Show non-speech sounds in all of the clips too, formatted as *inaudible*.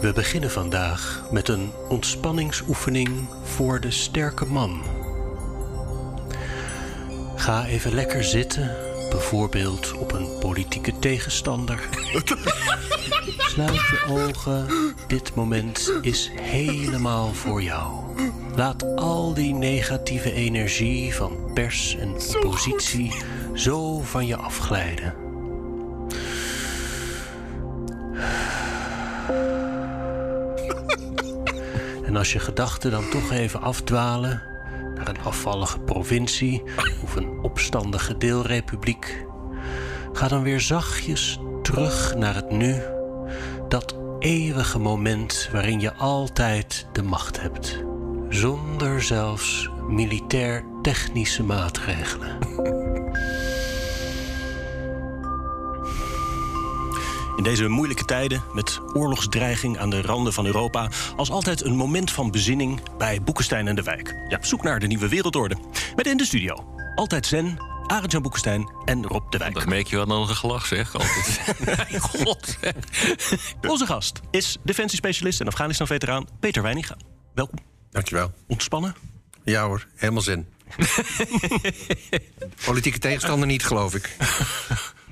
We beginnen vandaag met een ontspanningsoefening voor de sterke man. Ga even lekker zitten, bijvoorbeeld op een politieke tegenstander. *laughs* Sluit je ogen, dit moment is helemaal voor jou. Laat al die negatieve energie van pers en oppositie zo van je afglijden. *laughs* En als je gedachten dan toch even afdwalen naar een afvallige provincie of een opstandige deelrepubliek, ga dan weer zachtjes terug naar het nu, dat eeuwige moment waarin je altijd de macht hebt, zonder zelfs militair-technische maatregelen. *laughs* In deze moeilijke tijden, met oorlogsdreiging aan de randen van Europa, als altijd een moment van bezinning bij Boekenstein en de Wijk. Ja, op zoek naar de nieuwe wereldorde. Met in de studio, altijd Zen, Arend-Jan Boekenstein en Rob de Wijk. Dat merk je wel aan een gelach, zeg. Altijd. Mijn *laughs* *laughs* god. zeg. Onze gast is defensiespecialist en Afghanistan-veteraan Peter Weininga. Welkom. Dankjewel. Ontspannen? Ja hoor, helemaal zin. *laughs* Politieke tegenstander niet, geloof ik.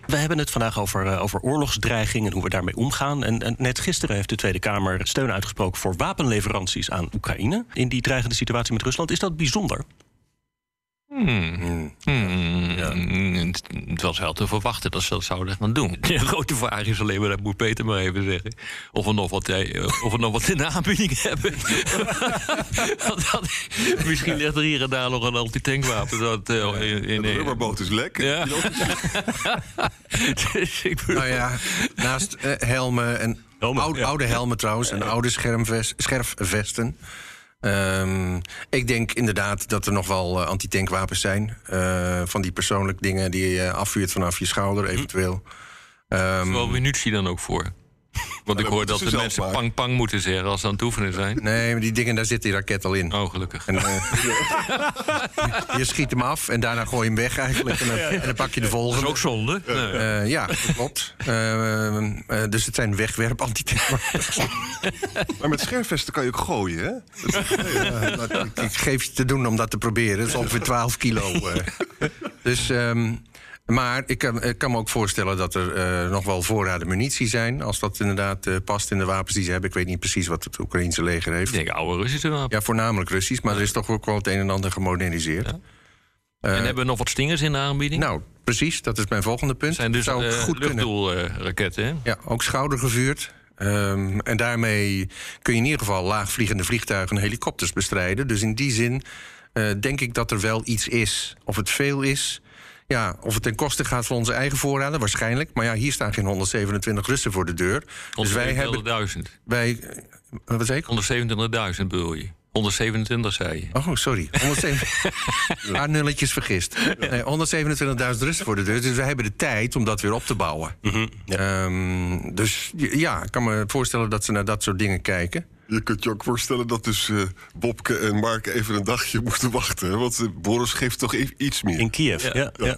We hebben het vandaag over, eh, over oorlogsdreiging en hoe we daarmee omgaan. En, en net gisteren heeft de Tweede Kamer steun uitgesproken voor wapenleveranties aan Oekraïne. In die dreigende situatie met Rusland. Is dat bijzonder? Hmm. Hmm. Het was wel te verwachten dat ze dat zouden gaan doen. *laughs* De grote vraag is alleen maar, dat moet Peter maar even zeggen... of we nog wat, eh, of we nog wat in de aanbieding *laughs* hebben. *laughs* Want dat- misschien ligt er hier en daar nog een antitankwapen. Dat, eh, in, in, De rubberboot is lek. Ja. dus ik bedoel- Nou ja, naast eh, helmen en Helmen, oude, ja. oude helmen trouwens en oude schermves- scherfvesten. Ehm, ik denk inderdaad dat er nog wel eh, antitankwapens zijn. eh, van die persoonlijk dingen die je afvuurt vanaf je schouder, eventueel. Ehm, wel munitie dan ook voor. Want ik hoor dat ze de mensen pang pang moeten zeggen als ze aan het oefenen zijn. nee, maar die dingen, daar zit die raket al in. Oh, gelukkig. En, eh, *laughs* je schiet hem af en daarna gooi je hem weg eigenlijk. En dan, en dan pak je de Dat is volgende. ook zonde. Nee. Eh, ja, dat klopt. Eh, eh, dus het zijn wegwerp antitankwapens. *laughs* Maar met scherfvesten kan je ook gooien, hè? ik, ik geef je te doen om dat te proberen. Dat is ongeveer 12 kilo. eh. *laughs* Dus, ehm, maar ik kan, ik kan me ook voorstellen dat er eh, nog wel voorraden munitie zijn. Als dat inderdaad eh, past in de wapens die ze hebben. Ik weet niet precies wat het Oekraïense leger heeft. Ik denk oude Russische wapen. Ja, voornamelijk Russisch, maar er is toch ook wel het een en ander gemoderniseerd. en hebben we nog wat stingers in de aanbieding? Nou, precies, dat is mijn volgende punt. zijn dus Zou eh, goed luchtdoelraketten, hè? Ja, ook schoudergevuurd. Ehm, en daarmee kun je in ieder geval laagvliegende vliegtuigen en helikopters bestrijden. Dus in die zin eh, denk ik dat er wel iets is. Of het veel is. Ja, of het ten koste gaat van onze eigen voorraden, waarschijnlijk. Maar ja, hier staan geen 127 Russen voor de deur. Dus wij hebben. 127.000. Wij, eh, wat zei ik? 127.000 bedoel je? 127 zei je. Oh, sorry. 127 Een *laughs* paar nulletjes vergist. Nee, 127.000 Russen voor de deur. Dus wij hebben de tijd om dat weer op te bouwen. Ehm, dus ja, ik kan me voorstellen dat ze naar dat soort dingen kijken. Je kunt je ook voorstellen dat dus eh, Bobke en Mark even een dagje *laughs* moeten wachten. Hè? Want Boris geeft toch i- iets meer. In Kiev, ja. ja,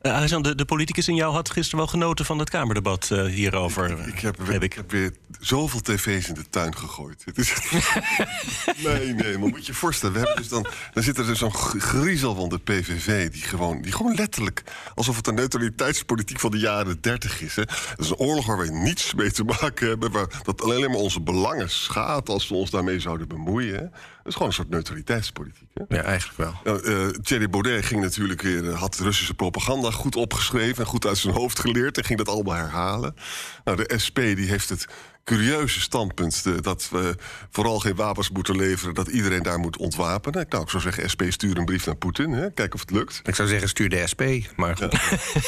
Eh, Arjan, de, de politicus in jou had gisteren wel genoten van het Kamerdebat eh, hierover. Ik heb, Heb ik. ik. heb weer zoveel tv's in de tuin gegooid. Het is... *laughs* nee, nee, maar moet je je voorstellen. We hebben dus dan, dan zit er dus zo'n griezel van de PVV... Die gewoon, die gewoon letterlijk, alsof het een neutraliteitspolitiek van de jaren 30 is. Hè. Dat is een oorlog waar we niets mee te maken hebben... waar dat alleen maar onze belangen schaadt als we ons daarmee zouden bemoeien. Dat is gewoon een soort neutraliteitspolitiek. Hè. Ja, eigenlijk wel. Eh, Thierry Baudet ging natuurlijk weer, eh, had Russische propaganda goed opgeschreven en goed uit zijn hoofd geleerd en ging dat allemaal herhalen. Nou, de SP die heeft het curieuze standpunt dat we vooral geen wapens moeten leveren, dat iedereen daar moet ontwapenen. Nou, ik zou zeggen, SP stuur een brief naar Poetin, hè? kijk of het lukt. Ik zou zeggen, stuur de SP. Maar.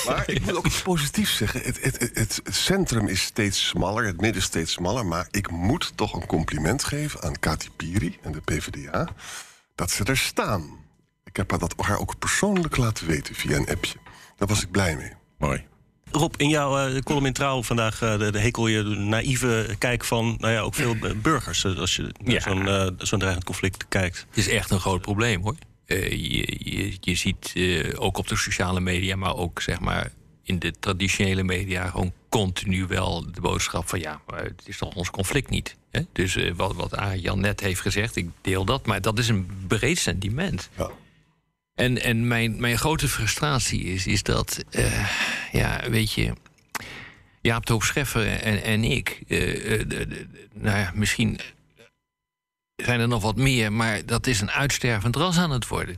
Maar *laughs* ik moet ook iets positiefs zeggen. Het, het, het, het centrum is steeds smaller, het midden steeds smaller. Maar ik moet toch een compliment geven aan Kati Piri en de PvdA... dat ze er staan. Ik heb haar dat haar ook persoonlijk laten weten via een appje. Daar was ik blij mee. Mooi. Rob, in jouw eh, column in Trouw vandaag eh, de, de hekel je de naïeve kijk van nou ja, ook veel eh, burgers. als je naar Ja. zo'n zo'n dreigend conflict kijkt. Het is echt een groot probleem hoor. Eh, je, je, je ziet eh, ook op de sociale media, maar ook zeg maar in de traditionele media gewoon continu wel de boodschap van ja, maar het is toch ons conflict niet. Hè? Dus eh, wat, wat Arjan net heeft gezegd, ik deel dat, maar dat is een breed sentiment. Ja. En, en mijn, mijn grote frustratie is, is dat, eh, ja, weet je, Jaap Toop Scheffer en, en ik, eh, eh, nou ja, misschien zijn er nog wat meer, maar dat is een uitstervend ras aan het worden.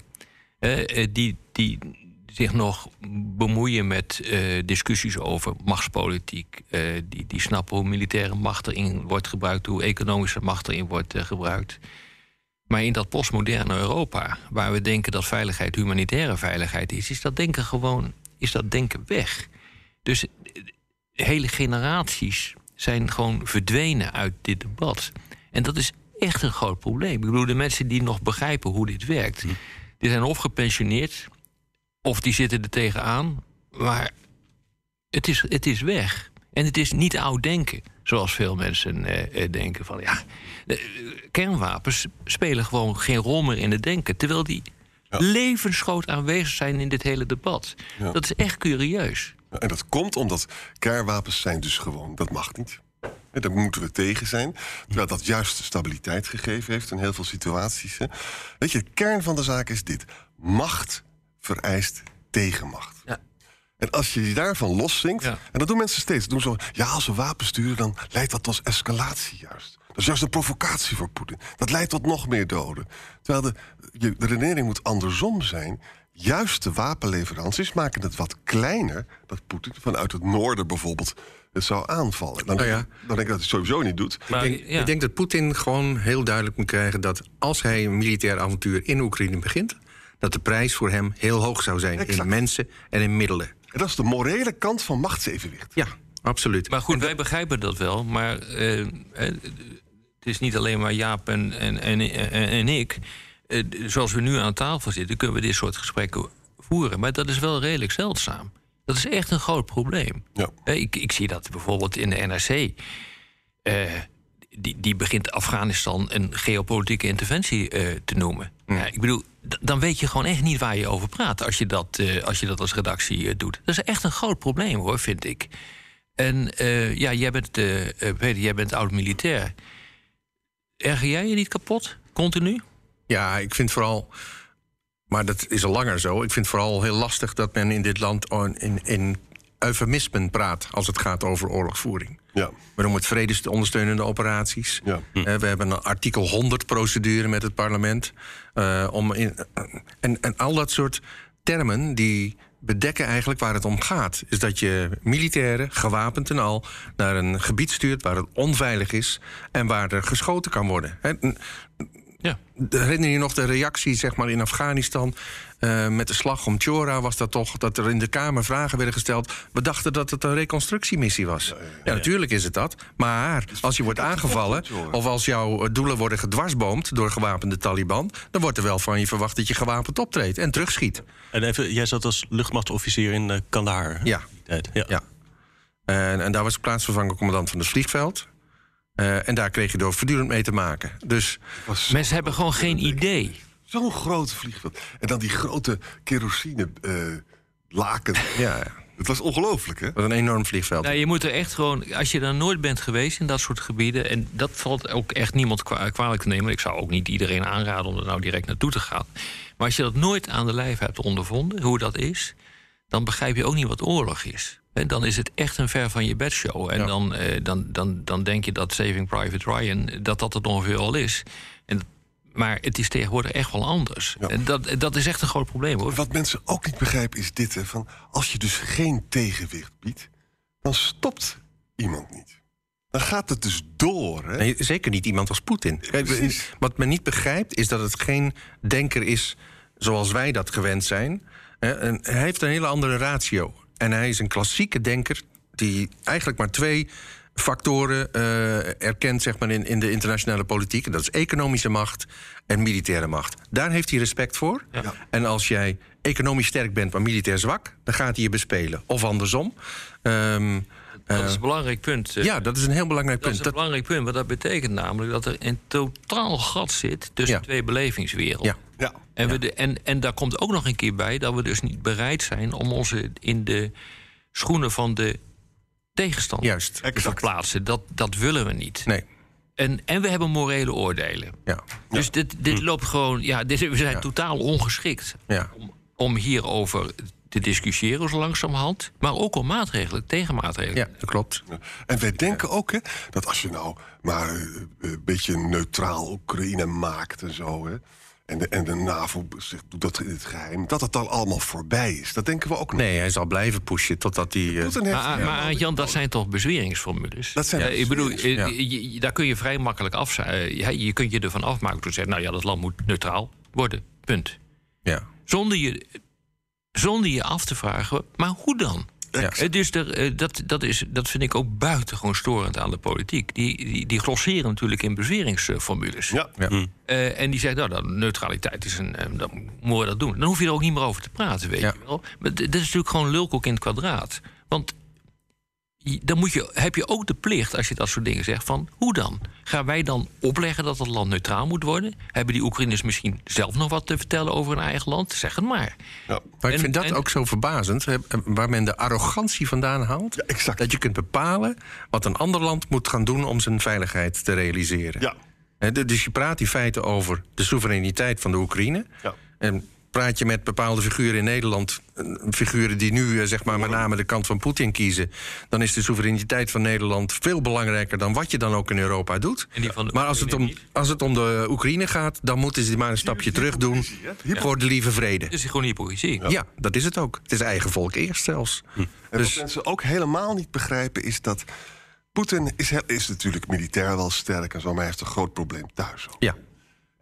Die, die zich nog bemoeien met discussies over machtspolitiek. die, die snappen hoe militaire macht erin wordt gebruikt, hoe economische macht erin wordt gebruikt. Maar in dat postmoderne Europa, waar we denken dat veiligheid humanitaire veiligheid is, is dat denken gewoon is dat denken weg. Dus eh, hele generaties zijn gewoon verdwenen uit dit debat. En dat is echt een groot probleem. Ik bedoel, de mensen die nog begrijpen hoe dit werkt, die zijn of gepensioneerd, of die zitten er tegenaan. Maar het is, het is weg. En het is niet oud denken, zoals veel mensen eh, eh, denken van ja. eh, kernwapens spelen gewoon geen rol meer in het denken. Terwijl die levensgroot aanwezig zijn in dit hele debat. Ja. Dat is echt curieus. En dat komt omdat kernwapens zijn dus gewoon, dat mag niet. Daar moeten we tegen zijn. Terwijl dat juist stabiliteit gegeven heeft in heel veel situaties. Hè. Weet je, de kern van de zaak is dit. Macht vereist tegenmacht. Ja. En als je je daarvan loszinkt, Ja. en dat doen mensen steeds. Doen zo, ja, als we wapens sturen, dan leidt dat tot escalatie juist. Dat is juist een provocatie voor Poetin. Dat leidt tot nog meer doden. Terwijl de, je, de redenering moet andersom zijn. Juist de wapenleveranties maken het wat kleiner... dat Poetin vanuit het noorden bijvoorbeeld het zou aanvallen. Dan, ja. ik- dan denk ik dat hij het sowieso niet doet. Maar, ik, denk, ja. ik denk dat Poetin gewoon heel duidelijk moet krijgen dat als hij een militair avontuur in Oekraïne begint, dat de prijs voor hem heel hoog zou zijn Exact. in mensen en in middelen. En dat is de morele kant van machtsevenwicht. Ja, absoluut. Maar goed, wij begrijpen dat wel. Maar eh, eh, het is niet alleen maar Jaap en, en, en, en, en ik. Eh, zoals we nu aan tafel zitten, kunnen we dit soort gesprekken voeren. Maar dat is wel redelijk zeldzaam. Dat is echt een groot probleem. Ja. Ik, ik zie dat bijvoorbeeld in de NRC. eh, die, die begint Afghanistan een geopolitieke interventie te noemen. Ja, ik bedoel, dan weet je gewoon echt niet waar je over praat als je dat, eh, als, je dat als redactie eh, doet. Dat is echt een groot probleem hoor, vind ik. En eh, ja, jij bent, Peter, jij bent oud-militair. Erger jij je niet kapot, continu? Ja, ik vind vooral, maar dat is al langer zo. Ik vind vooral heel lastig dat men in dit land on- in, in eufemismen praat als het gaat over oorlogsvoering. Ja. We noemen het vredesondersteunende operaties. Ja. Eh, we hebben een artikel 100 procedure met het parlement. Eh, om in, en, en al dat soort termen die bedekken eigenlijk waar het om gaat. Is dat je militairen, gewapend en al, naar een gebied stuurt waar het onveilig is en waar er geschoten kan worden. Ja. Herinner je nog de reactie zeg maar, in Afghanistan eh, met de slag om Chora? Was dat toch dat er in de Kamer vragen werden gesteld? We dachten dat het een reconstructiemissie was. Ja, natuurlijk is het dat. Maar als je wordt aangevallen of als jouw eh, doelen worden gedwarsboomd door gewapende Taliban, dan wordt er wel van je verwacht dat je gewapend optreedt en terugschiet. En even, jij zat als luchtmachtofficier in eh, Kandahar. Ja. Ja. Ja. En, en daar was ik plaatsvervangend commandant van het vliegveld. Eh, en daar kreeg je door voortdurend mee te maken. Dus Mensen hebben gewoon geen idee. Zo'n groot vliegveld. En dan die grote kerosine eh, laken. *laughs* ja, het Het was ongelooflijk, hè? was een enorm vliegveld. Nou, je moet er echt gewoon, als je daar nooit bent geweest in dat soort gebieden, en dat valt ook echt niemand kwa- kwalijk te nemen. Ik zou ook niet iedereen aanraden om er nou direct naartoe te gaan. Maar als je dat nooit aan de lijf hebt ondervonden, hoe dat is, dan begrijp je ook niet wat oorlog is. En dan is het echt een ver van je bedshow. En Ja. dan, eh, dan, dan, dan denk je dat Saving Private Ryan, dat dat het ongeveer al is. En, maar het is tegenwoordig echt wel anders. Ja. En dat, dat is echt een groot probleem hoor. Wat mensen ook niet begrijpen is dit: hè, van als je dus geen tegenwicht biedt, dan stopt iemand niet. dan gaat het dus door. Hè? Nee, zeker niet iemand als Poetin. Kijk. Wat men niet begrijpt is dat het geen denker is zoals wij dat gewend zijn. Hè, en Hij heeft een hele andere ratio. En hij is een klassieke denker die eigenlijk maar twee factoren eh, erkent zeg maar, in, in de internationale politiek. En dat is economische macht en militaire macht. Daar heeft hij respect voor. Ja. En als jij economisch sterk bent, maar militair zwak, dan gaat hij je bespelen. Of andersom. Ehm, Dat is een belangrijk punt. eh. ja, dat is een heel belangrijk Dat is punt. een belangrijk punt, want dat betekent namelijk dat er een totaal gat zit tussen Ja. twee belevingswerelden. Ja. Ja. En, we de, en, en daar komt ook nog een keer bij dat we dus niet bereid zijn om ons in de schoenen van de tegenstander Juist. verplaatsen. Dat, dat willen we niet. Nee. En, en we hebben morele oordelen. Ja. Dus dit, dit Hm. loopt gewoon. Ja, dit, we zijn totaal ongeschikt Ja. om, om hierover te discussiëren zo langzamerhand. Maar ook om maatregelen, tegenmaatregelen. ja, dat klopt. En wij denken ook hè, dat als je nou maar eh, een beetje neutraal Oekraïne maakt en zo. Hè, en, de, en de NAVO zegt, doet dat in het geheim. Dat het dan allemaal voorbij is. Dat denken we ook nog. Nee, hij zal blijven pushen totdat hij. eh, Poetin heeft- Maar, ja, maar Jan, dat zijn toch bezweringsformules? Dat zijn ja, ik bedoel, eh, je- je- daar kun je vrij makkelijk af zijn. eh, je kunt je ervan afmaken door te zeggen: nou ja, dat land moet neutraal worden. Punt. ja. Zonder je, zonder je af te vragen, maar hoe dan? Ja. Eh, Dus er, eh, dat, dat, is, dat vind ik ook buitengewoon storend aan de politiek. Die, die, die glosseren natuurlijk in bezweringsformules. Ja. Ja. Eh, en die zegt, nou, dan, neutraliteit is een. dan moeten we dat doen. Dan hoef je er ook niet meer over te praten, weet Ja. je wel. Maar d- dit is natuurlijk gewoon lulkoek in het kwadraat. Want dan moet je, heb je ook de plicht, als je dat soort dingen zegt, van hoe dan? Gaan wij dan opleggen dat het land neutraal moet worden? Hebben die Oekraïners misschien zelf nog wat te vertellen over hun eigen land? Zeg het maar. Ja. Maar ik vind dat en- ook zo verbazend, hè, waar men de arrogantie vandaan haalt. Ja, exact. Dat je kunt bepalen wat een ander land moet gaan doen om zijn veiligheid te realiseren. Ja. Dus je praat in feite over de soevereiniteit van de Oekraïne. Ja. En praat je met bepaalde figuren in Nederland, figuren die nu eh, zeg maar met name de kant van Poetin kiezen, dan is de soevereiniteit van Nederland veel belangrijker dan wat je dan ook in Europa doet. En maar als het, om, als het om de Oekraïne gaat, dan moeten ze maar een stapje terug doen voor de lieve vrede. Het is gewoon hypocrisie. Ja, dat is het ook. Het is eigen volk eerst zelfs. En Dus- wat mensen ook helemaal niet begrijpen is dat. Poetin is, is natuurlijk militair wel sterk en zo, maar hij heeft een groot probleem thuis. ook. Ja,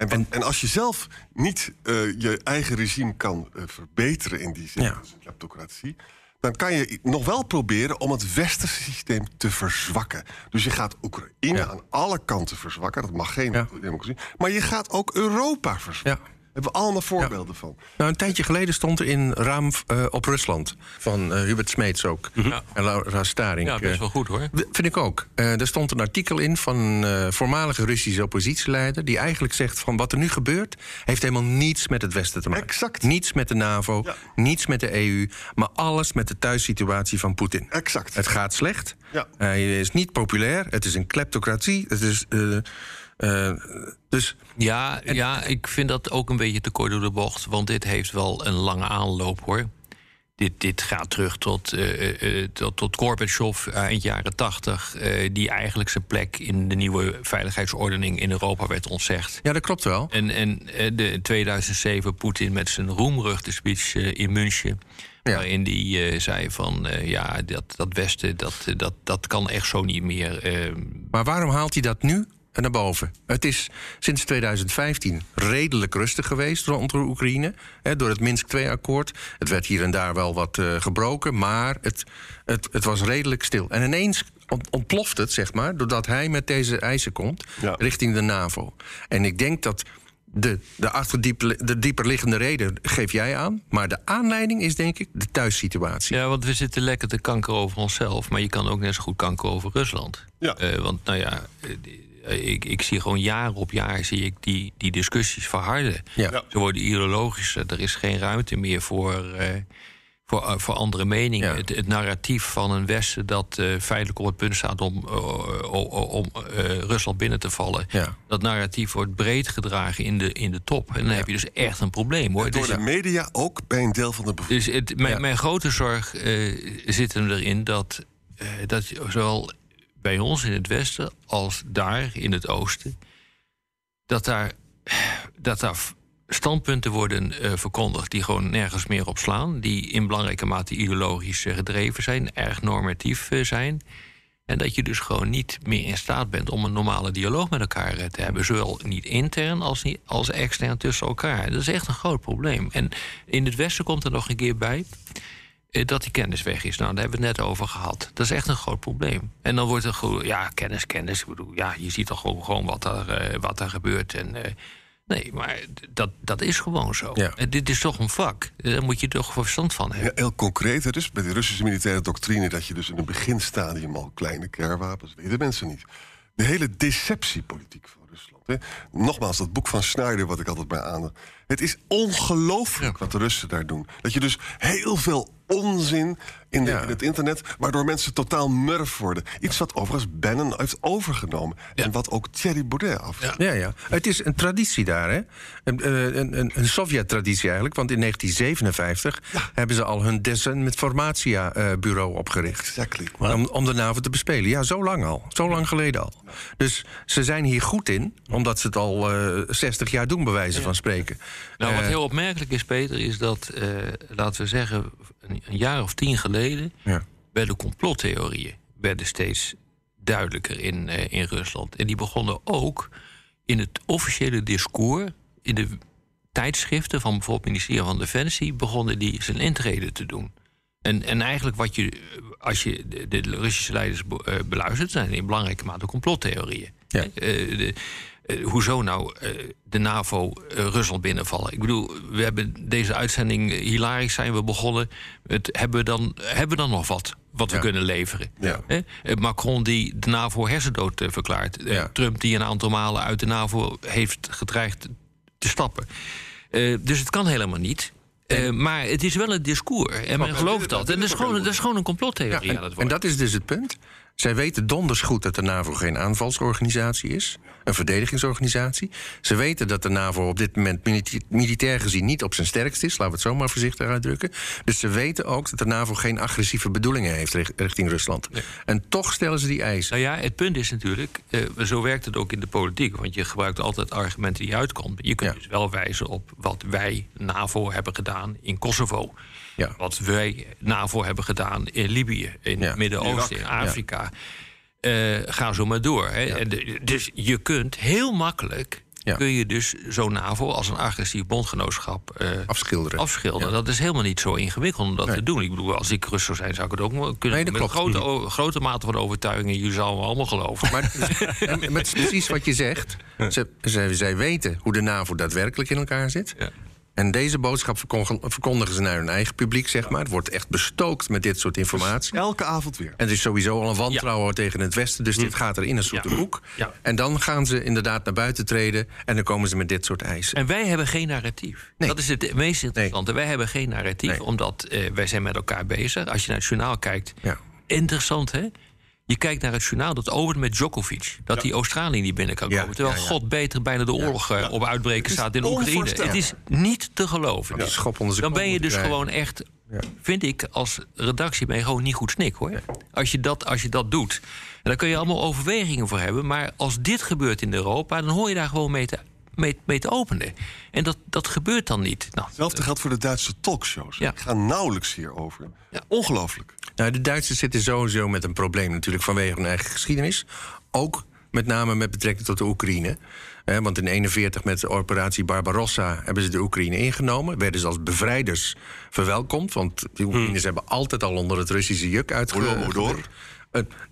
En, en als je zelf niet eh, je eigen regime kan eh, verbeteren in die zin, Ja. een kleptocratie, dan kan je nog wel proberen om het westerse systeem te verzwakken. Dus je gaat Oekraïne Ja. aan alle kanten verzwakken, dat mag geen Ja. democratie, maar je gaat ook Europa verzwakken. Daar hebben we allemaal voorbeelden van. Nou, een tijdje geleden stond er in Raam eh, op Rusland van eh, Hubert Smeets ook. Ja. En Laura Staring. Ja, best eh, wel goed hoor. Vind ik ook. Eh, er stond een artikel in van een eh, voormalige Russische oppositieleider... die eigenlijk zegt van wat er nu gebeurt... heeft helemaal niets met het Westen te maken. Exact. Niets met de NAVO, Ja. niets met de EU... maar alles met de thuissituatie van Poetin. Exact. Het gaat slecht. Ja. Hij is niet populair. Het is een kleptocratie. Het is... eh, dus Ja, ja, ik vind dat ook een beetje te kort door de bocht. Want dit heeft wel een lange aanloop hoor. Dit, dit gaat terug tot, eh, tot, tot Gorbachev eind jaren tachtig... die eigenlijk zijn plek in de nieuwe veiligheidsordening in Europa werd ontzegd. ja, dat klopt wel. En, en de, in 2007 Poetin met zijn roemruchte speech in München... Ja. waarin hij eh, zei van, ja, dat, dat Westen, dat, dat, dat kan echt zo niet meer... Maar waarom haalt hij dat nu naar boven? Het is sinds 2015 redelijk rustig geweest rond de Oekraïne. Hè, door het Minsk II-akkoord. Het werd hier en daar wel wat eh, gebroken, maar het, het, het was redelijk stil. En ineens ont- ontploft het, zeg maar, doordat hij met deze eisen komt Ja. richting de NAVO. En ik denk dat. De, de, achterdiep, de dieperliggende reden geef jij aan. Maar de aanleiding is denk ik de thuissituatie. Ja, want we zitten lekker te kanker over onszelf. Maar je kan ook net zo goed kanker over Rusland. Ja. Eh, want nou ja, eh, ik, ik zie gewoon jaar op jaar zie ik die, die discussies verharden. Ja. Ze worden ideologischer. Er is geen ruimte meer voor, eh, voor, eh, voor andere meningen. Ja. Het, het narratief van een Westen dat eh, feitelijk op het punt staat om, eh, eh, Rusland binnen te vallen. Ja. Dat narratief wordt breed gedragen in de, in de top. En dan heb je dus echt een probleem hoor. Door Dus- de media ook bij een deel van de bevolking. dus het, mijn, Ja. mijn grote zorg eh, zit hem erin dat, eh, dat je zowel bij ons in het Westen als daar in het Oosten, dat daar, dat daar standpunten worden eh, verkondigd die gewoon nergens meer op slaan, die in belangrijke mate ideologisch eh, gedreven zijn, erg normatief eh, zijn. En dat je dus gewoon niet meer in staat bent om een normale dialoog met elkaar te hebben. Zowel niet intern als, niet, als extern tussen elkaar. Dat is echt een groot probleem. En in het Westen komt er nog een keer bij dat die kennis weg is. Nou, daar hebben we het net over gehad. Dat is echt een groot probleem. En dan wordt er gewoon, ja, kennis, kennis. Ik bedoel, ja, je ziet toch gewoon, gewoon wat, er, eh, wat er gebeurt. En, eh, nee, maar dat, dat is gewoon zo. Ja. Dit is toch een vak. Daar moet je toch verstand van hebben. Ja, heel concreet, dus bij de Russische militaire doctrine... dat je dus in een beginstadium al kleine kernwapens... weten mensen niet. De hele deceptiepolitiek van Rusland. Hè. Nogmaals, dat boek van Schneider, wat ik altijd bij aan... Het is ongelooflijk wat de Russen daar doen. Dat je dus heel veel onzin in, de, Ja. in het internet... waardoor mensen totaal murf worden. Iets wat overigens Bannon heeft overgenomen. En wat ook Thierry Baudet af. Ja. Ja, ja. Het is een traditie daar, hè? Een, eh, een, een, een Sovjet-traditie eigenlijk. Want in 1957 hebben ze al hun desinformatia-bureau opgericht. Exactly. Om, om de NAVO te bespelen. Ja, zo lang al. Zo lang geleden al. Dus ze zijn hier goed in, omdat ze het al eh 60 jaar doen, bij wijze van spreken. Nou, wat Eh, heel opmerkelijk is, Peter, is dat, eh, laten we zeggen, een, jaar of tien geleden Ja. werden complottheorieën werden steeds duidelijker in, eh, in Rusland. En die begonnen ook in het officiële discours, in de tijdschriften van bijvoorbeeld het ministerie van Defensie, begonnen die zijn intrede te doen. En, en eigenlijk wat je, als je de, de Russische leiders eh, beluistert, zijn in belangrijke mate complottheorieën. Ja. Eh, de, eh, hoezo nou eh, de NAVO eh, Rusland binnenvallen? Ik bedoel, we hebben deze uitzending hilarisch zijn we begonnen. Het, hebben, we dan, hebben we dan nog wat wat we kunnen leveren? Ja. Eh, Macron die de NAVO hersendood verklaart. Ja. Trump die een aantal malen uit de NAVO heeft gedreigd te stappen. Dus het kan helemaal niet. Maar het is wel een discours. En men gelooft dat. En dat is gewoon, dat is gewoon een complottheorie Ja, aan het en, en dat is dus het punt. Zij weten donders goed dat de NAVO geen aanvalsorganisatie is, een verdedigingsorganisatie. Ze weten dat de NAVO op dit moment milita- militair gezien niet op zijn sterkst is, laten we het zo maar voorzichtig uitdrukken. Dus ze weten ook dat de NAVO geen agressieve bedoelingen heeft richt- richting Rusland. En toch stellen ze die eisen. Nou ja, het punt is natuurlijk, eh, zo werkt het ook in de politiek. Want je gebruikt altijd argumenten die uitkomen. Je kunt Ja. dus wel wijzen op wat wij, NAVO, hebben gedaan in Kosovo. Ja. Wat wij, NAVO, hebben gedaan in Libië, in het Midden-Oosten, in. Afrika. Eh, ga zo maar door. Hè. En de- dus je kunt heel makkelijk... Ja. kun je dus zo'n NAVO als een agressief bondgenootschap eh, Afschilderen. afschilderen. Dat is helemaal niet zo ingewikkeld om dat Nee. te doen. Ik bedoel, als ik Rus zou zijn, zou ik het ook kunnen. Nee, dat met klopt. grote, o- grote mate van overtuiging. Me allemaal geloven. Maar, *laughs* maar het is precies wat je zegt. Ze, zij, zij weten hoe de NAVO daadwerkelijk in elkaar zit. Ja. En deze boodschap verkon- verkondigen ze naar hun eigen publiek, zeg maar. Het wordt echt bestookt met dit soort informatie. Elke avond weer. En er is sowieso al een wantrouwen tegen het Westen, dus dit gaat er in een soort Ja. hoek. Ja. En dan gaan ze inderdaad naar buiten treden en dan komen ze met dit soort eisen. En wij hebben geen narratief. Nee. Dat is het meest interessante. Wij hebben geen narratief, Nee. omdat eh, wij zijn met elkaar bezig. Als je naar het journaal kijkt, Ja. interessant hè? Je kijkt naar het journaal, dat opent met Djokovic. Dat die Australië niet binnen kan Ja, komen. Terwijl ja. God beter bijna de oorlog eh, op uitbreken staat in Oekraïne. Het is niet te geloven. Dan ben je dus gewoon echt, vind ik, als redactie ben je gewoon niet goed snik hoor. Als, je dat, als je dat doet. En daar kun je allemaal overwegingen voor hebben. Maar als dit gebeurt in Europa, dan hoor je daar gewoon mee te, mee, mee te openen. En dat, dat gebeurt dan niet. Nou, Hetzelfde geldt voor de Duitse talkshows. Ja. Ik ga nauwelijks hierover. Ja. Ongelooflijk. Nou, de Duitsers zitten sowieso met een probleem natuurlijk vanwege hun eigen geschiedenis. Ook met name met betrekking tot de Oekraïne. Hè, want in 1941 met de operatie Barbarossa hebben ze de Oekraïne ingenomen. Werden ze als bevrijders verwelkomd. Want de Oekraïners hebben altijd al onder het Russische juk Holodomor.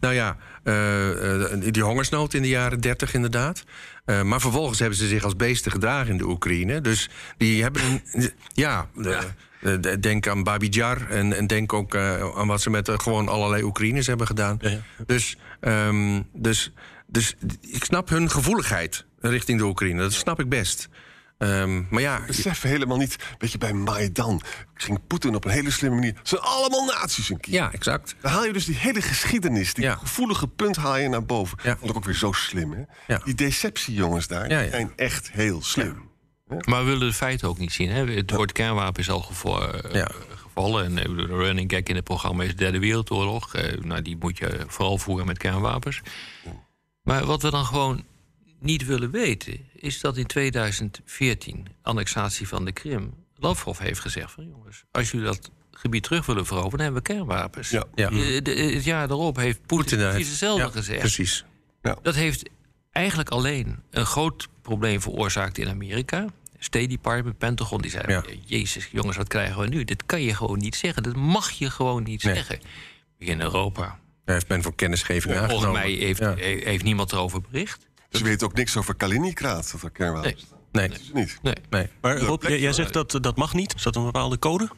Nou ja, eh, eh, die hongersnood in de jaren 30 inderdaad. Eh, maar vervolgens hebben ze zich als beesten gedragen in de Oekraïne. Dus die hebben een. *laughs* Ja, de- de- de- denk aan Babi Jar en, en denk ook aan wat ze met gewoon allerlei Oekraïners hebben gedaan. Dus, ehm, dus, dus ik snap hun gevoeligheid richting de Oekraïne. Dat snap ik best. Ehm, maar ja, Beseffen helemaal niet. Weet je, bij Maidan ging Poetin op een hele slimme manier. Ze zijn allemaal nazi's een keer. ja, exact. Dan haal je dus die hele geschiedenis, die Ja. gevoelige punt haal je naar boven. Ja. Vond ik ook weer zo slim, hè? Ja. Die deceptiejongens daar Ja, ja. zijn echt heel slim. Maar we willen de feiten ook niet zien. Hè? Het woord kernwapen is al gevo- eh, Ja. gevallen. En eh, de running gag in het programma is de Derde Wereldoorlog. Eh, nou, die moet je vooral voeren met kernwapens. Maar wat we dan gewoon niet willen weten... is dat in 2014, annexatie van de Krim... Lavrov heeft gezegd van jongens, als jullie dat gebied terug willen veroveren, dan hebben we kernwapens. Ja. Ja. Eh, de- het jaar daarop heeft Poetin precies hetzelfde ja, gezegd. Precies. Dat heeft eigenlijk alleen een groot probleem veroorzaakt in Amerika. State Department, Pentagon, die zeiden... Jezus, jongens, wat krijgen we nu? Dit kan je gewoon niet zeggen. Dat mag je gewoon niet Nee. zeggen. In Europa. Daar heeft men voor kennisgeving Volgens aangenomen. mij heeft, Ja. he- heeft niemand erover bericht. Ze weten ook niks over Kaliningrad, dat er kernwapens. Nee, Dat is niet. Nee. nee. Maar Rob, jij, jij zegt dat dat mag niet. Is dat een bepaalde code?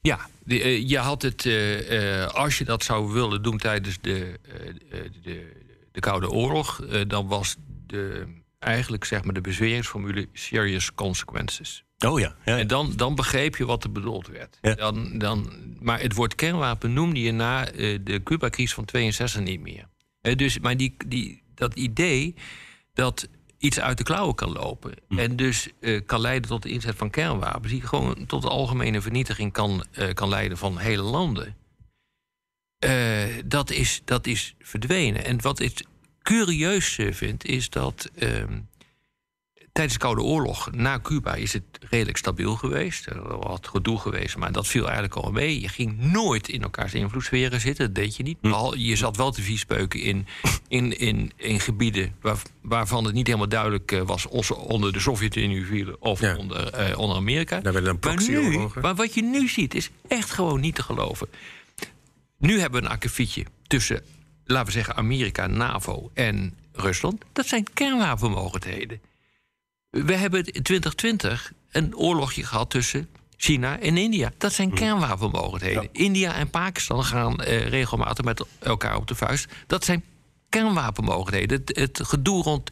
Ja, de, eh, je had het, eh, eh, als je dat zou willen doen tijdens de, eh, eh, de, de Koude Oorlog, eh, dan was de, eigenlijk zeg maar de bezweringsformule serious consequences. Oh ja. ja, ja. En dan, dan begreep je wat er bedoeld werd. Ja. Dan, dan, maar het woord kernwapen noemde je na eh, de Cuba-crisis van 62 niet meer. Eh, dus, maar die, die, dat idee dat iets uit de klauwen kan lopen... en dus eh, kan leiden tot de inzet van kernwapens... die gewoon tot de algemene vernietiging kan, eh, kan leiden van hele landen... eh, dat, is, dat is verdwenen. En wat ik curieus vind, is dat... ehm, tijdens de Koude Oorlog na Cuba is het redelijk stabiel geweest. Er was wat gedoe geweest, maar dat viel eigenlijk al mee. Je ging nooit in elkaars invloedssferen zitten, dat deed je niet. Behal- Je zat wel te viespeuken in, in, in, in gebieden waar, waarvan het niet helemaal duidelijk eh, was... of ze onder de Sovjet-Unie vielen of Ja. onder, eh, onder Amerika. Daar werden dan maar, nu, maar wat je nu ziet is echt gewoon niet te geloven. Nu hebben we een akkefietje tussen, laten we zeggen, Amerika, NAVO en Rusland. Dat zijn kernwapenmogelijkheden. We hebben in 2020 een oorlogje gehad tussen China en India. Dat zijn kernwapenmogelijkheden. India en Pakistan gaan eh, regelmatig met elkaar op de vuist. Dat zijn kernwapenmogelijkheden. Het, het gedoe rond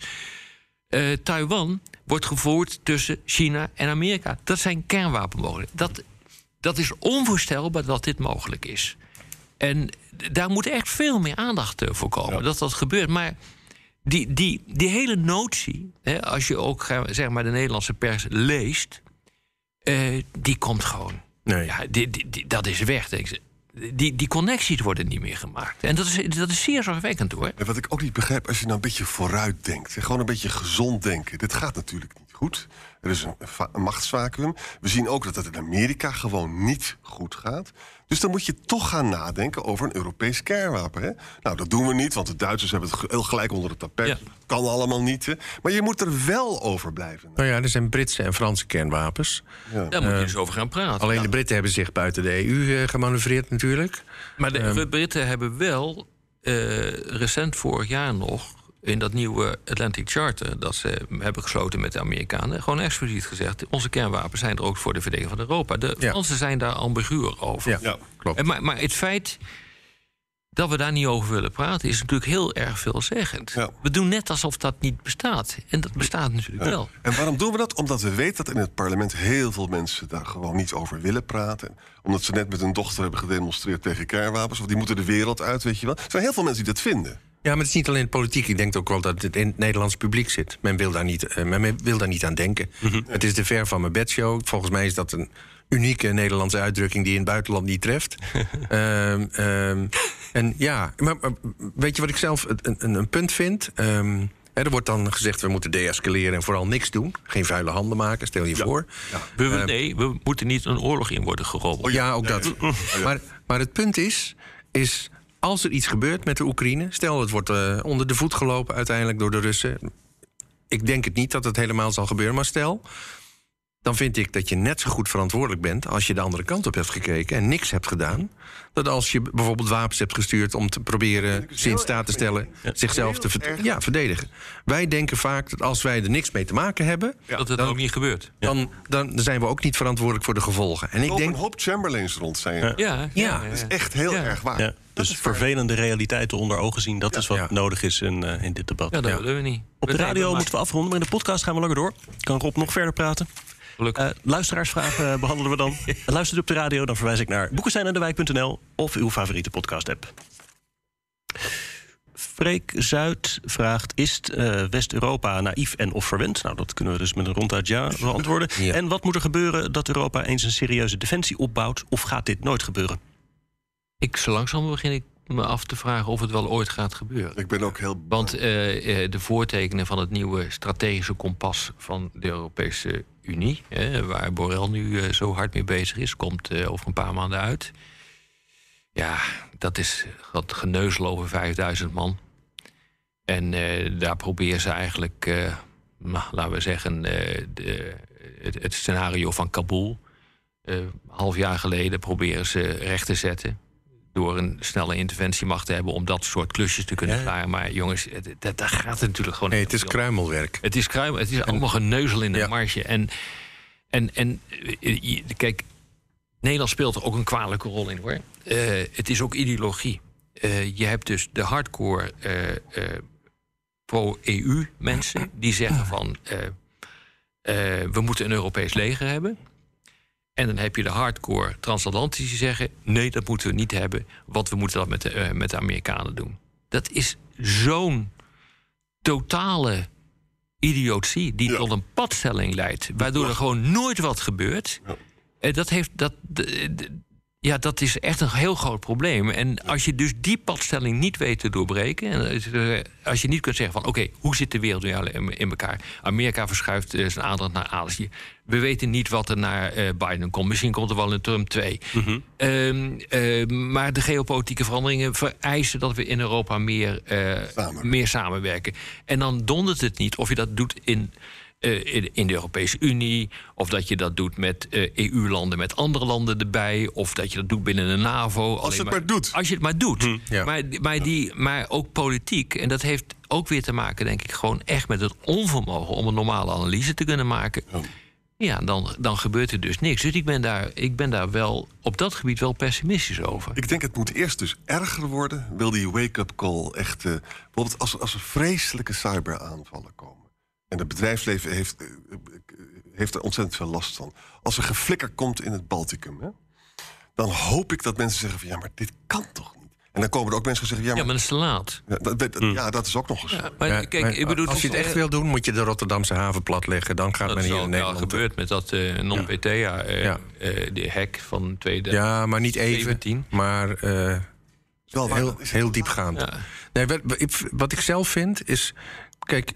eh, Taiwan wordt gevoerd tussen China en Amerika. Dat zijn kernwapenmogelijkheden. Dat, dat is onvoorstelbaar dat dit mogelijk is. En daar moet echt veel meer aandacht eh, voor komen dat dat gebeurt. Maar die, die, die hele notie, hè, als je ook eh, zeg maar, de Nederlandse pers leest, eh, die komt gewoon. Nee. Ja, die, die, die- dat is weg. Denk ik. Die, die connecties worden niet meer gemaakt. En dat is, dat is zeer zorgwekkend hoor. En wat ik ook niet begrijp, als je nou een beetje vooruit denkt... en gewoon een beetje gezond denken, dit gaat natuurlijk niet goed. Er is een, een machtsvacuum. We zien ook dat het in Amerika gewoon niet goed gaat. Dus dan moet je toch gaan nadenken over een Europees kernwapen. Hè? Nou, dat doen we niet, want de Duitsers hebben het heel gelijk onder het tapijt. Ja. Kan allemaal niet. Hè? Maar je moet er wel over blijven. Nou ja, er zijn Britse en Franse kernwapens. Daar moet je eens over gaan praten. Alleen de Britten hebben zich buiten de EU eh, gemanoeuvreerd natuurlijk. Maar de Britten hebben wel eh, recent vorig jaar nog in dat nieuwe Atlantic Charter dat ze hebben gesloten met de Amerikanen gewoon expliciet gezegd: onze kernwapens zijn er ook voor de verdediging van Europa. De Ja. Fransen zijn daar ambiguur over. Ja, Ja. klopt. En Maar, maar het feit dat we daar niet over willen praten is natuurlijk heel erg veelzeggend. Ja. We doen net alsof dat niet bestaat. En dat bestaat natuurlijk wel. En waarom doen we dat? Omdat we weten dat in het parlement heel veel mensen daar gewoon niet over willen praten. Omdat ze net met hun dochter hebben gedemonstreerd tegen kernwapens. Of die moeten de wereld uit, weet je wel. Er zijn heel veel mensen die dat vinden. Ja, maar het is niet alleen politiek. Ik denk ook wel dat het in het Nederlands publiek zit. Men wil daar niet, eh, men wil daar niet aan denken. Het is de ver van mijn bedshow. Volgens mij is dat een unieke Nederlandse uitdrukking die in het buitenland niet treft. *laughs* Ehm, ehm, en ja, maar, maar weet je wat ik zelf een, een, een punt vind? Ehm, hè, er wordt dan gezegd we moeten deescaleren en vooral niks doen. Geen vuile handen maken, stel je voor. We, nee, we moeten niet een oorlog in worden gerobbeld. Oh ja, ook dat. *laughs* Maar, maar het punt is, is, als er iets gebeurt met de Oekraïne... stel het wordt eh, onder de voet gelopen uiteindelijk door de Russen... ik denk het niet dat het helemaal zal gebeuren, maar stel... dan vind ik dat je net zo goed verantwoordelijk bent... als je de andere kant op hebt gekeken en niks hebt gedaan... dat als je bijvoorbeeld wapens hebt gestuurd om te proberen ze in heel staat te stellen... zichzelf te ja, verdedigen. Wij denken vaak dat als wij er niks mee te maken hebben... dat het dan- ook niet gebeurt. Dan, dan zijn we ook niet verantwoordelijk voor de gevolgen. En ik denk... een hoop Chamberlains rond zijn. Ja, Ja, Dat is echt heel Ja. erg waar. Dus vervelende realiteiten onder ogen zien, dat is wat nodig is in, eh, in dit debat. Ja, dat willen we niet. Op de radio moeten we afronden, maar in de podcast gaan we langer door. Kan Rob nog verder praten? Eh, luisteraarsvragen eh, *laughs* behandelen we dan. Luistert u op de radio, dan verwijs ik naar boekesteinendewijk.nl of uw favoriete podcast-app. Freek Zuid vraagt: Is eh, West-Europa naïef en of verwend? Nou, dat kunnen we dus met een ronduit ja beantwoorden. Ja. En wat moet er gebeuren dat Europa eens een serieuze defensie opbouwt? Of gaat dit nooit gebeuren? Ik, zo langzaam begin ik me af te vragen of het wel ooit gaat gebeuren. Ik ben ook heel. Want eh, eh, de voortekenen van het nieuwe strategische kompas van de Europese Unie, hè, waar Borrell nu eh, zo hard mee bezig is, komt over een paar maanden uit. Ja, dat is wat geneuzel over 5000 man. En daar proberen ze eigenlijk, nou, laten we zeggen, de, het, het scenario van Kabul. half jaar geleden proberen ze recht te zetten. Door een snelle interventiemacht te hebben om dat soort klusjes te kunnen Ja. klaren. Maar jongens, dat, daar gaat het natuurlijk gewoon Nee, het is kruimelwerk. Het is kruim, het is allemaal geneuzel in de Ja. marge. En, en, en eh, kijk, Nederland speelt er ook een kwalijke rol in hoor. Eh, het is ook ideologie. Eh, je hebt dus de hardcore pro-EU mensen die zeggen van we moeten een Europees leger hebben. En dan heb je de hardcore transatlantici die zeggen nee, dat moeten we niet hebben, want we moeten dat met de, eh, met de Amerikanen doen. Dat is zo'n totale idiotie die Ja. tot een padstelling leidt, waardoor er gewoon nooit wat gebeurt. Ja. En dat heeft dat. Ja, dat is echt een heel groot probleem. En als je dus die padstelling niet weet te doorbreken... en eh, als je niet kunt zeggen van... oké, hoe zit de wereld nu in in elkaar? Amerika verschuift eh, zijn aandacht naar Azië. We weten niet wat er naar eh, Biden komt. Misschien komt er wel een Trump 2. Ehm, eh, maar de geopolitieke veranderingen vereisen... dat we in Europa meer, eh, meer samenwerken. En dan dondert het niet of je dat doet in... eh, in, de Europese Unie, of dat je dat doet met eh, EU-landen, met andere landen erbij, of dat je dat doet binnen de NAVO. Als je het maar doet. Als je het maar doet. ja. maar, maar, die, maar ook politiek, en dat heeft ook weer te maken, denk ik, gewoon echt met het onvermogen om een normale analyse te kunnen maken. Ja, dan, dan gebeurt er dus niks. Dus ik ben, daar, ik ben daar wel op dat gebied wel pessimistisch over. Ik denk het moet eerst dus erger worden. Wil die wake-up call echt... eh, bijvoorbeeld als, als er vreselijke cyberaanvallen komen... en het bedrijfsleven heeft, eh, eh, heeft er ontzettend veel last van. Als er geflikker komt in het Balticum... Hè, dan hoop ik dat mensen zeggen van... ja, maar dit kan toch niet? En dan komen er ook mensen die zeggen... ja, Ja, maar, maar dat is te laat. ja, dat, dat- ja, dat is ook nog eens... Ja, maar kijk, maar ik bedoel, als je het echt wil doen, moet je de Rotterdamse haven platleggen. Dan gaat Dat men is hier in Nederland... gebeurd met dat eh non-PTA, eh Ja. eh, de hack van 2017. Ja, maar niet even. 17. Maar eh, Wel heel, dat is- heel diepgaand. Ja. Nee, wat, wat ik- zelf vind is. Kijk,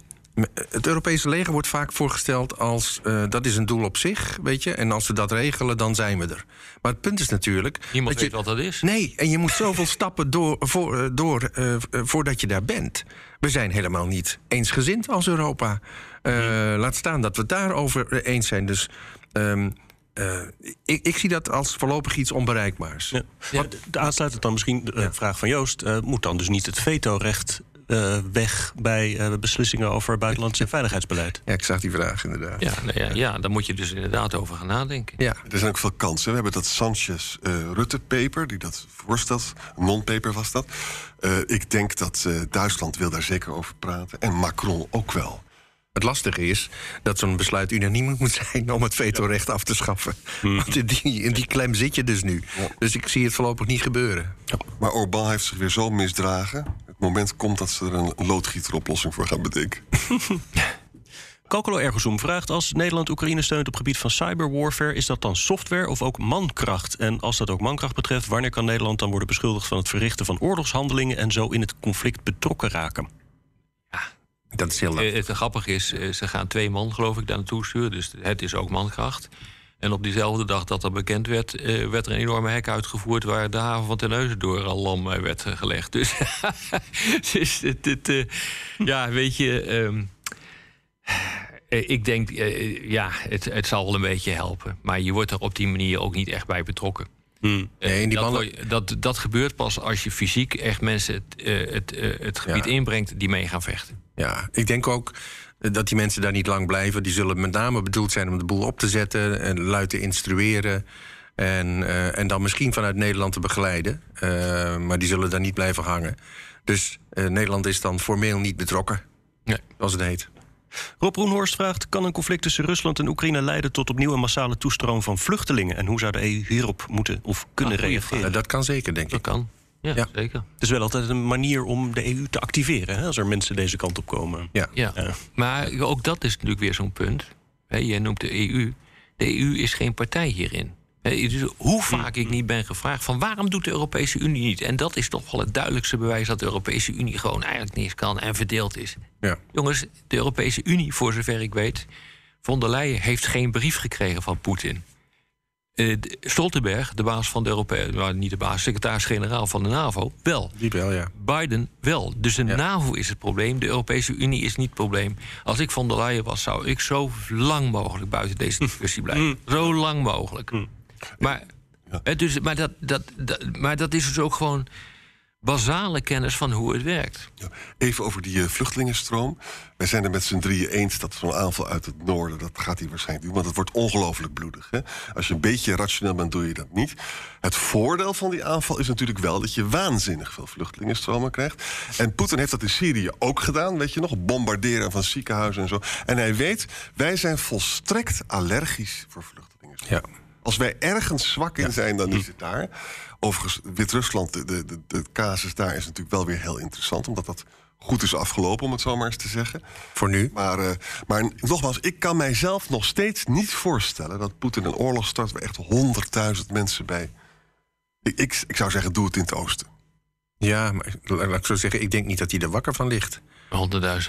het Europese leger wordt vaak voorgesteld als. eh, dat is een doel op zich, weet je. En als we dat regelen, dan zijn we er. Maar het punt is natuurlijk. Niemand dat je, weet wat dat is. Nee, en je moet zoveel *laughs* stappen door, voor, eh, door eh, voordat je daar bent. We zijn helemaal niet eensgezind als Europa. Eh, Laat staan dat we het daarover eens zijn. Dus ehm, eh, ik, ik zie dat als voorlopig iets onbereikbaars. Ja. Ja, de- de aansluitend dan misschien de vraag van Joost. eh, moet dan dus niet het vetorecht eh, weg bij eh, beslissingen over buitenlands en veiligheidsbeleid? Ja, ik zag die vraag inderdaad. Ja, nou ja, ja, daar moet je dus inderdaad over gaan nadenken. Ja. Er zijn ook veel kansen. We hebben dat Sanchez-Rutte-paper, die dat voorstelt. Een non-paper was dat. Eh, ik denk dat eh, Duitsland wil daar zeker over praten. En Macron ook wel. Het lastige is dat zo'n besluit unaniem moet zijn om het vetorecht af te schaffen. Want in die, in die klem zit je dus nu. Dus ik zie het voorlopig niet gebeuren. Maar Orbán heeft zich weer zo misdragen. Het moment komt dat ze er een loodgieteroplossing voor gaan bedenken. *laughs* Calcolo Ergosum vraagt: als Nederland Oekraïne steunt op gebied van cyberwarfare, is dat dan software of ook mankracht? En als dat ook mankracht betreft, wanneer kan Nederland dan worden beschuldigd van het verrichten van oorlogshandelingen en zo in het conflict betrokken raken? Dat is heel lastig. Eh, Het grappige is, eh, ze gaan twee man, geloof ik, daar naartoe sturen. Dus het is ook mankracht. En op diezelfde dag dat dat bekend werd, eh, werd er een enorme hek uitgevoerd waar de haven van Terneuzen door al lam eh, werd eh, gelegd. Dus, *laughs* dus ja, weet je. ehm, eh, ik denk, ja, het, het zal wel een beetje helpen. Maar je wordt er op die manier ook niet echt bij betrokken. Eh, Nee, die dat, mannen- dat, dat gebeurt pas als je fysiek echt mensen het, het, het gebied Ja. inbrengt die mee gaan vechten. Ja, ik denk ook dat die mensen daar niet lang blijven. Die zullen met name bedoeld zijn om de boel op te zetten en luid te instrueren. En, eh, en dan misschien vanuit Nederland te begeleiden. Eh, maar die zullen daar niet blijven hangen. Dus eh, Nederland is dan formeel niet betrokken, Nee. zoals het heet. Rob Roenhorst vraagt: kan een conflict tussen Rusland en Oekraïne leiden tot opnieuw een massale toestroom van vluchtelingen? En hoe zou de EU hierop moeten of kunnen Ah, reageren? Dat kan zeker, denk Dat ik. kan. Ja, Ja. zeker. Het is wel altijd een manier om de EU te activeren hè, als er mensen deze kant op komen. Ja. Ja. Ja. Maar ook dat is natuurlijk weer zo'n punt. Jij noemt de EU. De EU is geen partij hierin. Dus hoe vaak ik niet ben gevraagd van waarom doet de Europese Unie niet? En dat is toch wel het duidelijkste bewijs dat de Europese Unie gewoon eigenlijk niks kan en verdeeld is. Ja. Jongens, de Europese Unie, voor zover ik weet, von der Leyen heeft geen brief gekregen van Poetin. Eh, Stoltenberg, de baas van de Europese... Nou, niet de baas, secretaris-generaal van de NAVO, wel. Die wel, ja. Biden wel. Dus de Ja. NAVO is het probleem. De Europese Unie is niet het probleem. Als ik von der Leyen was, zou ik zo lang mogelijk buiten deze discussie blijven. Zo lang mogelijk. Maar, eh, dus, maar, dat, dat, dat, maar dat is dus ook gewoon basale kennis van hoe het werkt. Ja, Even over die eh, vluchtelingenstroom. Wij zijn er met z'n drieën eens dat zo'n aanval uit het noorden... dat gaat hij waarschijnlijk doen, want het wordt ongelooflijk bloedig. Hè? Als je een beetje rationeel bent, doe je dat niet. Het voordeel van die aanval is natuurlijk wel... dat je waanzinnig veel vluchtelingenstromen krijgt. En Poetin heeft dat in Syrië ook gedaan, weet je nog? Bombarderen van ziekenhuizen en zo. En hij weet, wij zijn volstrekt allergisch voor vluchtelingenstromen. Ja. Als wij ergens zwak in zijn, dan is het daar. Overigens, Wit-Rusland, de, de, de, de casus daar is natuurlijk wel weer heel interessant... omdat dat goed is afgelopen, om het zo maar eens te zeggen. Voor nu. Maar, eh, maar nogmaals, ik kan mijzelf nog steeds niet voorstellen... dat Poetin een oorlog start waar echt honderdduizend mensen bij... Ik, ik, ik zou zeggen, doe het in het oosten. Ja, maar la- laat ik zo zeggen, ik denk niet dat hij er wakker van ligt.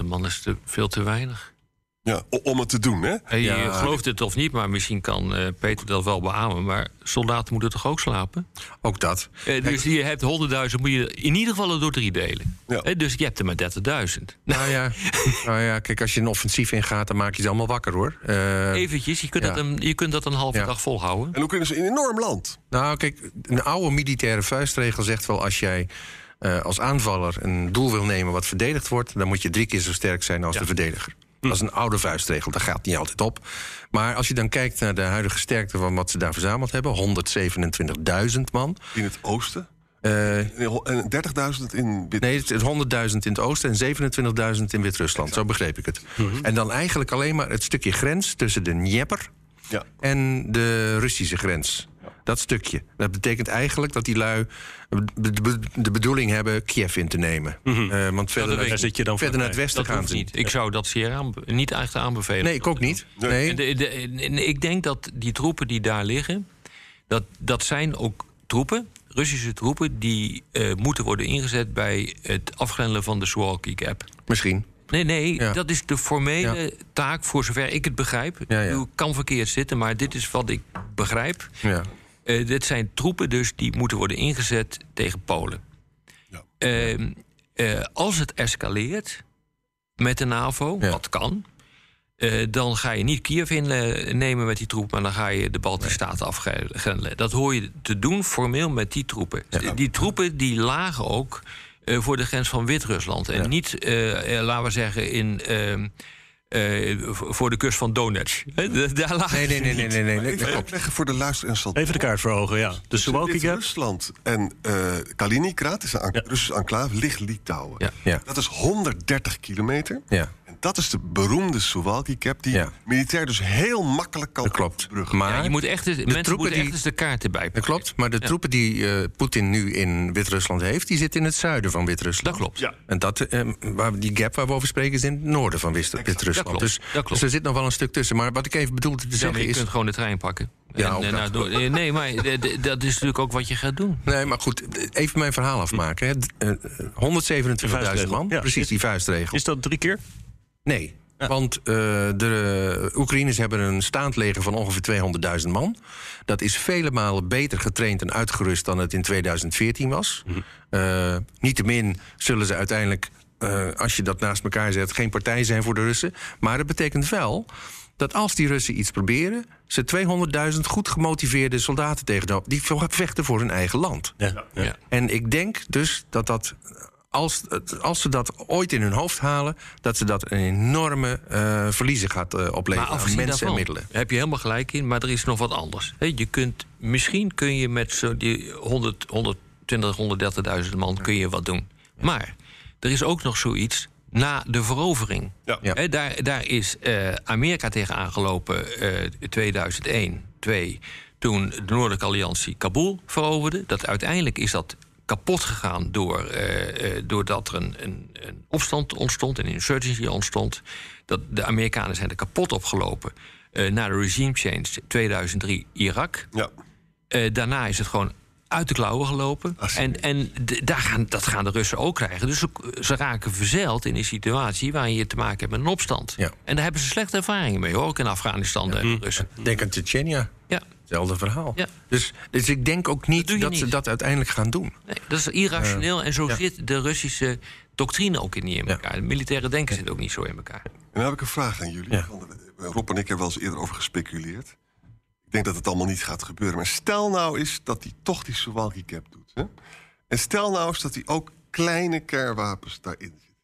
100.000 man is te, veel te weinig. Ja, om het te doen, hè? Hey, Ja. Je gelooft het of niet, maar misschien kan eh, Peter dat wel beamen. Maar soldaten moeten toch ook slapen? Ook dat. Eh, dus je hebt 100.000, moet je in ieder geval door drie delen. Ja. Eh, dus je hebt er maar 30.000. Nou ja, *laughs* nou ja, kijk, als je een offensief ingaat, dan maak je ze allemaal wakker hoor. Eh, Eventjes, je kunt, ja. dat, een, je kunt dat een halve Ja. dag volhouden. En hoe kunnen ze in een enorm land? Nou, kijk, een oude militaire vuistregel zegt wel: als jij eh, als aanvaller een doel wil nemen wat verdedigd wordt, dan moet je drie keer zo sterk zijn als de verdediger. Dat is een oude vuistregel, dat gaat niet altijd op. Maar als je dan kijkt naar de huidige sterkte van wat ze daar verzameld hebben, 127.000 man. In het oosten? Eh, En 30.000 in Wit- Nee, het is 100.000 in het oosten en 27.000 in Wit-Rusland. Zo begreep ik het. En dan eigenlijk alleen maar het stukje grens tussen de Dnieper Ja. en de Russische grens. Dat stukje. Dat betekent eigenlijk dat die lui de, bedoeling hebben Kiev in te nemen. Eh, want verder, zit je dan verder naar het westen Dat gaan ze niet. Ik zou dat zeer aan, niet echt aanbevelen. Nee, ik ook niet. Nee. De- ik denk dat die troepen die daar liggen, dat, dat zijn ook troepen, Russische troepen, die eh, moeten worden ingezet bij het afgrendelen van de Suwalki Gap. Misschien. Nee, nee, Ja. dat is de formele Ja. taak, voor zover ik het begrijp. Ja, ja. Ik kan verkeerd zitten, maar dit is wat ik begrijp. Ja. Eh, dit zijn troepen dus die moeten worden ingezet tegen Polen. Ja. Ehm, eh, als het escaleert met de NAVO, Ja. wat kan... eh, dan ga je niet Kiev innemen met die troepen... maar dan ga je de Baltische Staten afgrendelen. Dat hoor je te doen formeel met die troepen. Die troepen die lagen ook voor de grens van Wit-Rusland. En niet, laten we zeggen, in... eh, voor de kust van Donetsk. Hè, Daar lagen Nee, nee, nee, nee, nee, nee, nee, Even uitleggen voor de luisteraars. Even de kaart voor ogen, ja. De Suwalki Gap. Rusland en eh, Kaliningrad, is een Ja. Russische enclave, ligt Litouwen. Ja. Ja. Dat is 130 kilometer. Ja. Dat is de beroemde Suwalki Gap, die Ja. militair dus heel makkelijk kan Dat klopt. Maar Ja, je moet echt, eens- mensen troepen moeten echt die- eens de kaarten bij Dat klopt, maar de troepen die eh, Poetin nu in Wit-Rusland heeft, die zitten in het zuiden van Wit-Rusland. Dat klopt. Ja. En dat, eh, waar, die gap waar we over spreken is in het noorden van Wit- Wit-Rusland. Dat klopt, Dus, dat klopt. dus er zit nog wel een stuk tussen. Maar wat ik even bedoelde te zeggen je is... kunt gewoon de trein pakken. Ja, En, eh, nou, door- nee, maar dat is natuurlijk ook wat je gaat doen. Nee, maar goed, even mijn verhaal afmaken. hè. D- eh, eh, 127.000 vuistregel. man, Ja. precies die vuistregel. Is dat drie keer? Nee, want eh, de Oekraïners hebben een staand leger van ongeveer 200.000 man. Dat is vele malen beter getraind en uitgerust dan het in 2014 was. Eh, Niettemin zullen ze uiteindelijk, eh, als je dat naast elkaar zet, geen partij zijn voor de Russen. Maar het betekent wel dat als die Russen iets proberen, ze 200.000 goed gemotiveerde soldaten tegen die vechten voor hun eigen land. Ja. Ja. En ik denk dus dat dat. Als, als ze dat ooit in hun hoofd halen, dat ze dat een enorme eh, verliezen gaat eh, opleveren aan mensen en middelen. Daar heb je helemaal gelijk in, maar er is nog wat anders. Hè, Je kunt, misschien kun je met zo die 100, 120, 130.000 man kun je wat doen. Maar er is ook nog zoiets na de verovering. Ja. Ja. Hè, daar, daar is eh, Amerika tegen aangelopen eh 2001, 2, toen de Noordelijke Alliantie Kabul veroverde. Dat uiteindelijk is dat kapot gegaan door, eh, doordat er een, een, een opstand ontstond, een insurgency ontstond. Dat de Amerikanen zijn er kapot opgelopen. eh na de regime change 2003 Irak. Ja. Daarna is het gewoon uit de klauwen gelopen. En, en d- daar gaan, dat gaan de Russen ook krijgen. Dus ze, ze raken verzeild in een situatie waarin je te maken hebt met een opstand. Ja. En daar hebben ze slechte ervaringen mee, hoor. Ook in Afghanistan de Russen. Denk aan Tsjetsjenia. Ja. Hetzelfde verhaal. Ja. Dus, dus ik denk ook niet Dat ze dat uiteindelijk gaan doen. Nee, dat is irrationeel. en zo ja. zit de Russische doctrine ook niet in Ja. elkaar. De militaire denken zit ook niet zo in elkaar. En dan heb ik een vraag aan jullie. Eh, Rob en ik hebben wel eens eerder over gespeculeerd. Ik denk dat het allemaal niet gaat gebeuren. Maar stel nou eens dat hij toch die Suwalki cap doet. Hè? En stel nou eens dat hij ook kleine kernwapens daarin zit.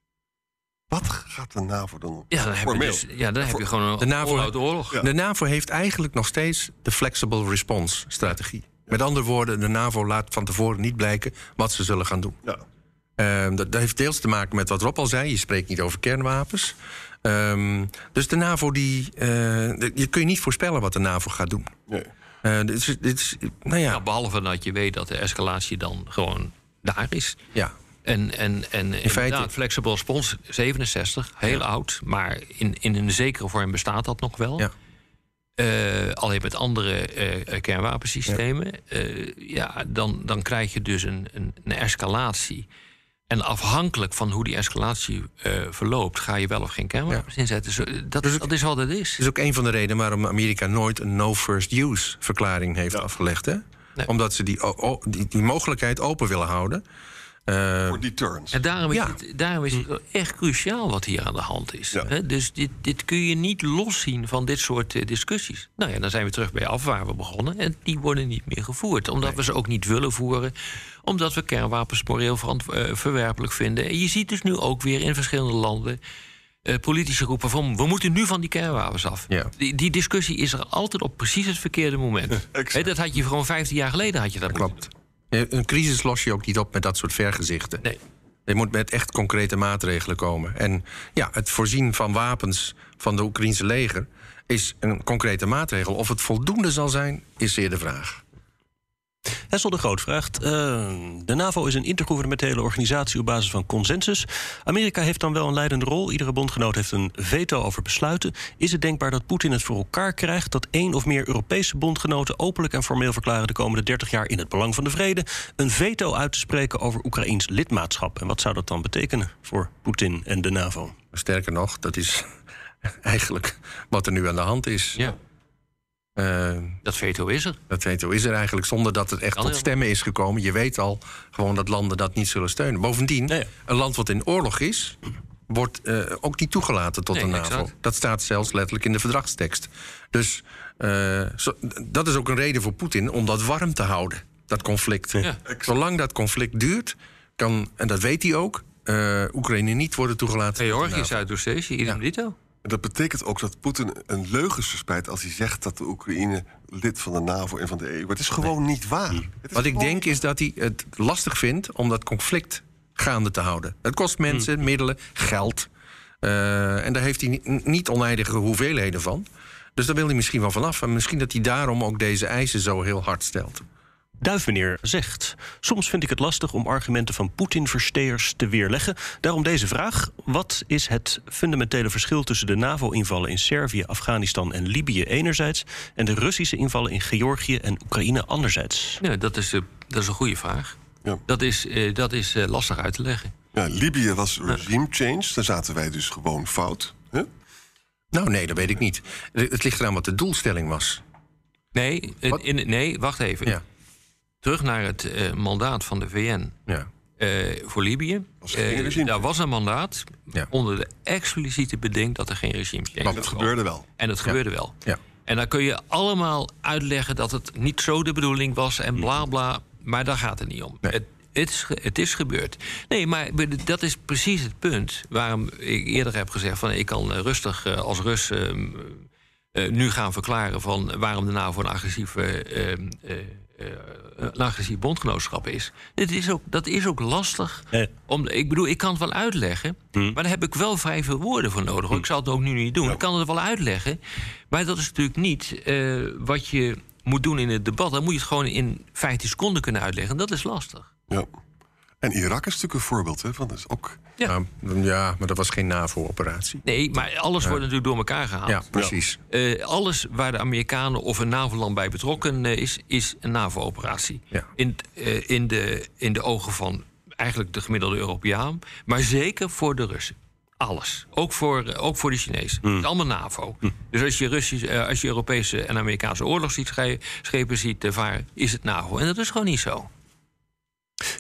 Wat gaat de NAVO dan doen? Ja, dan heb je, dus, ja, dan heb je gewoon een De NAVO- oorlog. oorlog. Ja. De NAVO heeft eigenlijk nog steeds de flexible response strategie. Met andere woorden, de NAVO laat van tevoren niet blijken wat ze zullen gaan doen. Ja. Ehm, dat, dat heeft deels te maken met wat Rob al zei. Je spreekt niet over kernwapens. Ehm, dus de NAVO, die, eh, de- je kun je niet voorspellen wat de NAVO gaat doen. Nee. Eh, dit is, dit is, nou ja, Nou, behalve dat je weet dat de escalatie dan gewoon daar is. ja. En, en, en in feite- Flexible Response 67, heel oud. Maar in, in een zekere vorm bestaat dat nog wel. Ja. Eh, alleen met andere eh, kernwapensystemen. Ja, ja dan, dan krijg je dus een, een, een escalatie. En afhankelijk van hoe die escalatie eh, verloopt, ga je wel of geen kernwapens inzetten. Zo, dat, Dus dat is wat het is. Dat is ook een van de redenen waarom Amerika nooit een no first use verklaring heeft afgelegd. Hè? Nee. Omdat ze die, die mogelijkheid open willen houden. Eh, Voor deterrence. En daarom is, Ja. het, daarom is het wel echt cruciaal wat hier aan de hand is. Ja. Dus dit, dit kun je niet loszien van dit soort eh, discussies. Nou ja, dan zijn we terug bij af waar we begonnen. En die worden niet meer gevoerd. Omdat we ze ook niet willen voeren. Omdat we kernwapens moreel eh, verwerpelijk vinden. En je ziet dus nu ook weer in verschillende landen... eh, politici roepen van we moeten nu van die kernwapens af. Ja. Die, die discussie is er altijd op precies het verkeerde moment. *laughs* Dat had je gewoon 15 jaar geleden had je dat klopt. Eh, Een crisis los je ook niet op met dat soort vergezichten. Nee. Je moet met echt concrete maatregelen komen. En ja, het voorzien van wapens van de Oekraïnse leger is een concrete maatregel. Of het voldoende zal zijn, is zeer de vraag. Hessel de Groot vraagt: eh, De NAVO is een intergouvernementele organisatie op basis van consensus. Amerika heeft dan wel een leidende rol. Iedere bondgenoot heeft een veto over besluiten. Is het denkbaar dat Poetin het voor elkaar krijgt dat één of meer Europese bondgenoten openlijk en formeel verklaren de komende 30 jaar in het belang van de vrede een veto uit te spreken over Oekraïns lidmaatschap? En wat zou dat dan betekenen voor Poetin en de NAVO? Sterker nog, dat is *laughs* eigenlijk wat er nu aan de hand is. Ja, Eh, dat veto is er. dat veto is er eigenlijk zonder dat het echt tot stemmen is gekomen. Je weet al gewoon dat landen dat niet zullen steunen. Bovendien, een land wat in oorlog is, wordt eh, ook niet toegelaten tot Nee, de NAVO. exact. Dat staat zelfs letterlijk in de verdragstekst. Dus eh, zo- dat is ook een reden voor Poetin om dat warm te houden, dat conflict. Ja. Zolang dat conflict duurt, kan, en dat weet hij ook, eh, Oekraïne niet worden toegelaten. tot de Georgië, NAVO. Zuidoost-Azië, idem Ja. dito. Dat betekent ook dat Poetin een leugen verspreidt als hij zegt dat de Oekraïne lid van de NAVO en van de EU. Maar het is gewoon niet waar. Is Wat ik denk is dat hij het lastig vindt om dat conflict gaande te houden. Het kost mensen, middelen, geld. Eh, en daar heeft hij niet, niet oneindige hoeveelheden van. Dus daar wil hij misschien wel vanaf. En misschien dat hij daarom ook deze eisen zo heel hard stelt. Duifmeneer zegt: Soms vind ik het lastig om argumenten van Poetin-versteers te weerleggen. Daarom deze vraag: wat is het fundamentele verschil tussen de NAVO-invallen in Servië, Afghanistan en Libië enerzijds en de Russische invallen in Georgië en Oekraïne anderzijds? Ja, dat is, eh, dat is een goede vraag. Ja. Dat is, eh, dat is eh, lastig uit te leggen. Ja, Libië was regime change. Daar zaten wij dus gewoon fout. Hè? Nou, nee, dat weet ik niet. Het ligt eraan wat de doelstelling was. Nee, in, nee wacht even. Ja, Terug naar het eh, mandaat van de VN ja. eh, voor Libië. Was regime. daar was een mandaat Ja. onder de expliciete beding dat er geen regime change zou het gebeurde wel. En dat gebeurde wel. ja. En dan kun je allemaal uitleggen dat het niet zo de bedoeling was en bla bla. Maar daar gaat het niet om. Nee. Het, het, is, het is gebeurd. Nee, maar dat is precies het punt waarom ik eerder heb gezegd: van ik kan rustig als Rus ehm, eh, nu gaan verklaren van waarom de NAVO een agressieve. Agressief bondgenootschap is. Dit is ook, dat is ook lastig. Eh. Om, ik bedoel, ik kan het wel uitleggen, maar daar heb ik wel vrij veel woorden voor nodig. Ik zal het ook nu niet doen. Ik kan het wel uitleggen, maar dat is natuurlijk niet eh, wat je moet doen in het debat. Dan moet je het gewoon in 15 seconden kunnen uitleggen. En dat is lastig. Ja. En Irak is natuurlijk een voorbeeld, hè? Van, dat is ook... Ja. Ja, ja, maar dat was geen NAVO-operatie. Nee, maar alles wordt natuurlijk door elkaar gehaald. Ja, precies. Eh, alles waar de Amerikanen of een NAVO-land bij betrokken eh, is, is een NAVO-operatie. Ja. In, eh, in, de, in de ogen van eigenlijk de gemiddelde Europeaan, maar zeker voor de Russen. Alles. Ook voor, ook voor de Chinezen. Het is allemaal NAVO. Dus als je, Russisch, eh, als je Europese en Amerikaanse oorlogsschepen ziet varen, is het NAVO. En dat is gewoon niet zo.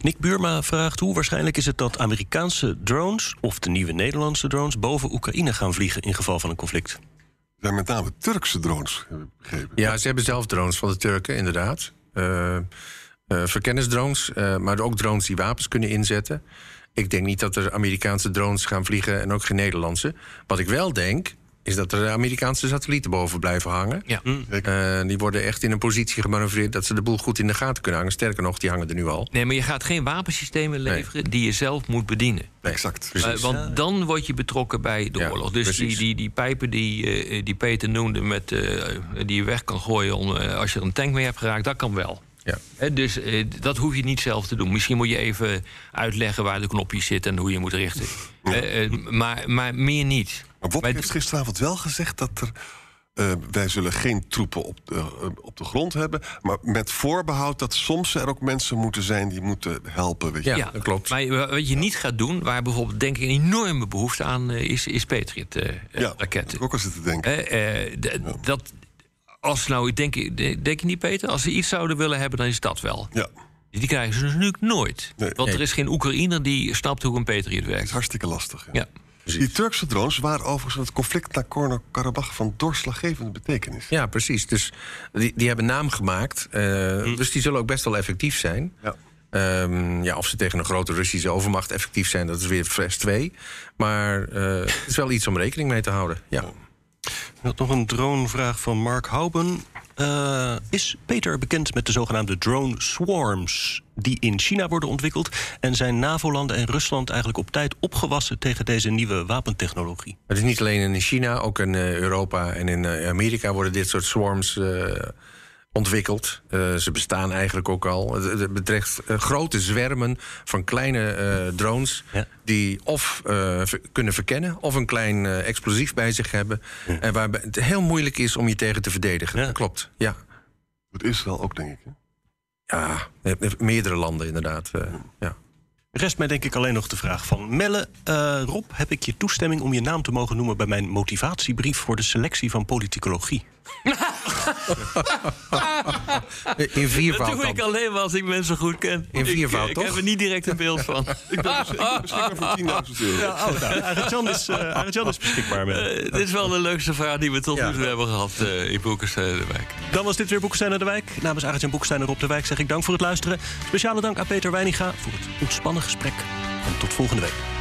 Nick Buurma vraagt hoe waarschijnlijk is het dat Amerikaanse drones... of de nieuwe Nederlandse drones boven Oekraïne gaan vliegen... in geval van een conflict? Zijn met name Turkse drones, heb ik begrepen. Ja, ze hebben zelf drones van de Turken, inderdaad. Eh, eh, verkennisdrones, eh, maar ook drones die wapens kunnen inzetten. Ik denk niet dat er Amerikaanse drones gaan vliegen en ook geen Nederlandse. Wat ik wel denk, is dat er Amerikaanse satellieten boven blijven hangen. Ja. Eh, die worden echt in een positie gemanoeuvreerd dat ze de boel goed in de gaten kunnen hangen. Sterker nog, die hangen er nu al. Nee, maar je gaat geen wapensystemen leveren die je zelf moet bedienen. Exact. Eh, want dan word je betrokken bij de Ja, oorlog. Dus die, precies. die, die pijpen die, eh, die Peter noemde, met, eh, die je weg kan gooien om, als je er een tank mee hebt geraakt, dat kan wel. Ja. Dus eh, dat hoef je niet zelf te doen. Misschien moet je even uitleggen waar de knopjes zitten en hoe je moet richten. Eh, eh, maar, maar meer niet. Maar Wop Maar- heeft gisteravond wel gezegd dat er... eh, wij zullen geen troepen op de, op de grond hebben... maar met voorbehoud dat soms er ook mensen moeten zijn... die moeten helpen, weet je. Ja, dat klopt. Maar wat je niet gaat doen, waar bijvoorbeeld denk ik een enorme behoefte aan is, is Patriot-raketten. Ja, dat heb ik ook al zitten denken. Eh, eh, dat, als nou, ik denk, denk je niet, Peter? Als ze iets zouden willen hebben, dan is dat wel. Ja, Die krijgen ze natuurlijk nooit. Nee. Want er is geen Oekraïner die snapt hoe een Patriot het is werkt. hartstikke lastig. hè. Ja. Die Turkse drones waren overigens het conflict naar Nagorno-Karabach... van doorslaggevende betekenis. Ja, precies. Dus die, die hebben naam gemaakt. eh, Dus die zullen ook best wel effectief zijn. Ja. Ehm, ja, of ze tegen een grote Russische overmacht effectief zijn, dat is weer vers 2. Maar eh, het is wel iets om rekening mee te houden. Ja. Ik had nog een dronevraag van Mark Houben. Eh, is Peter bekend met de zogenaamde drone swarms... die in China worden ontwikkeld... en zijn NAVO-landen en Rusland eigenlijk op tijd opgewassen... tegen deze nieuwe wapentechnologie? Het is niet alleen in China, ook in eh, Europa en in eh, Amerika worden dit soort swarms ontwikkeld. Eh, ze bestaan eigenlijk ook al. Het, het betreft eh, grote zwermen van kleine eh, drones... Ja. die of eh, ver- kunnen verkennen of een klein eh, explosief bij zich hebben... en waarbij het heel moeilijk is om je tegen te verdedigen. Ja. Dat klopt, ja. Doet Israël ook, denk ik. Hè? Ja, meerdere landen inderdaad. eh, ja. Rest mij denk ik alleen nog de vraag van Melle. eh, Rob, heb ik je toestemming om je naam te mogen noemen... bij mijn motivatiebrief voor de selectie van politicologie? *laughs* In viervoud Dat doe ik alleen maar als ik mensen goed ken. In viervoud, ik, ik toch? heb er niet direct een beeld van. *laughs* Ik ben beschikbaar voor 10.000 euro. Oh, nou, Arend-Jan is, eh, *laughs* is beschikbaar. Eh, dit is wel de leukste vraag die we tot nu Ja. toe hebben gehad eh, in Boekensteden de Wijk. Dan was dit weer Boekestein naar de Wijk. Namens Arend-Jan Boekestein en Rob de Wijk zeg ik dank voor het luisteren. Speciale dank aan Peter Weiniga voor het ontspannen gesprek. En tot volgende week.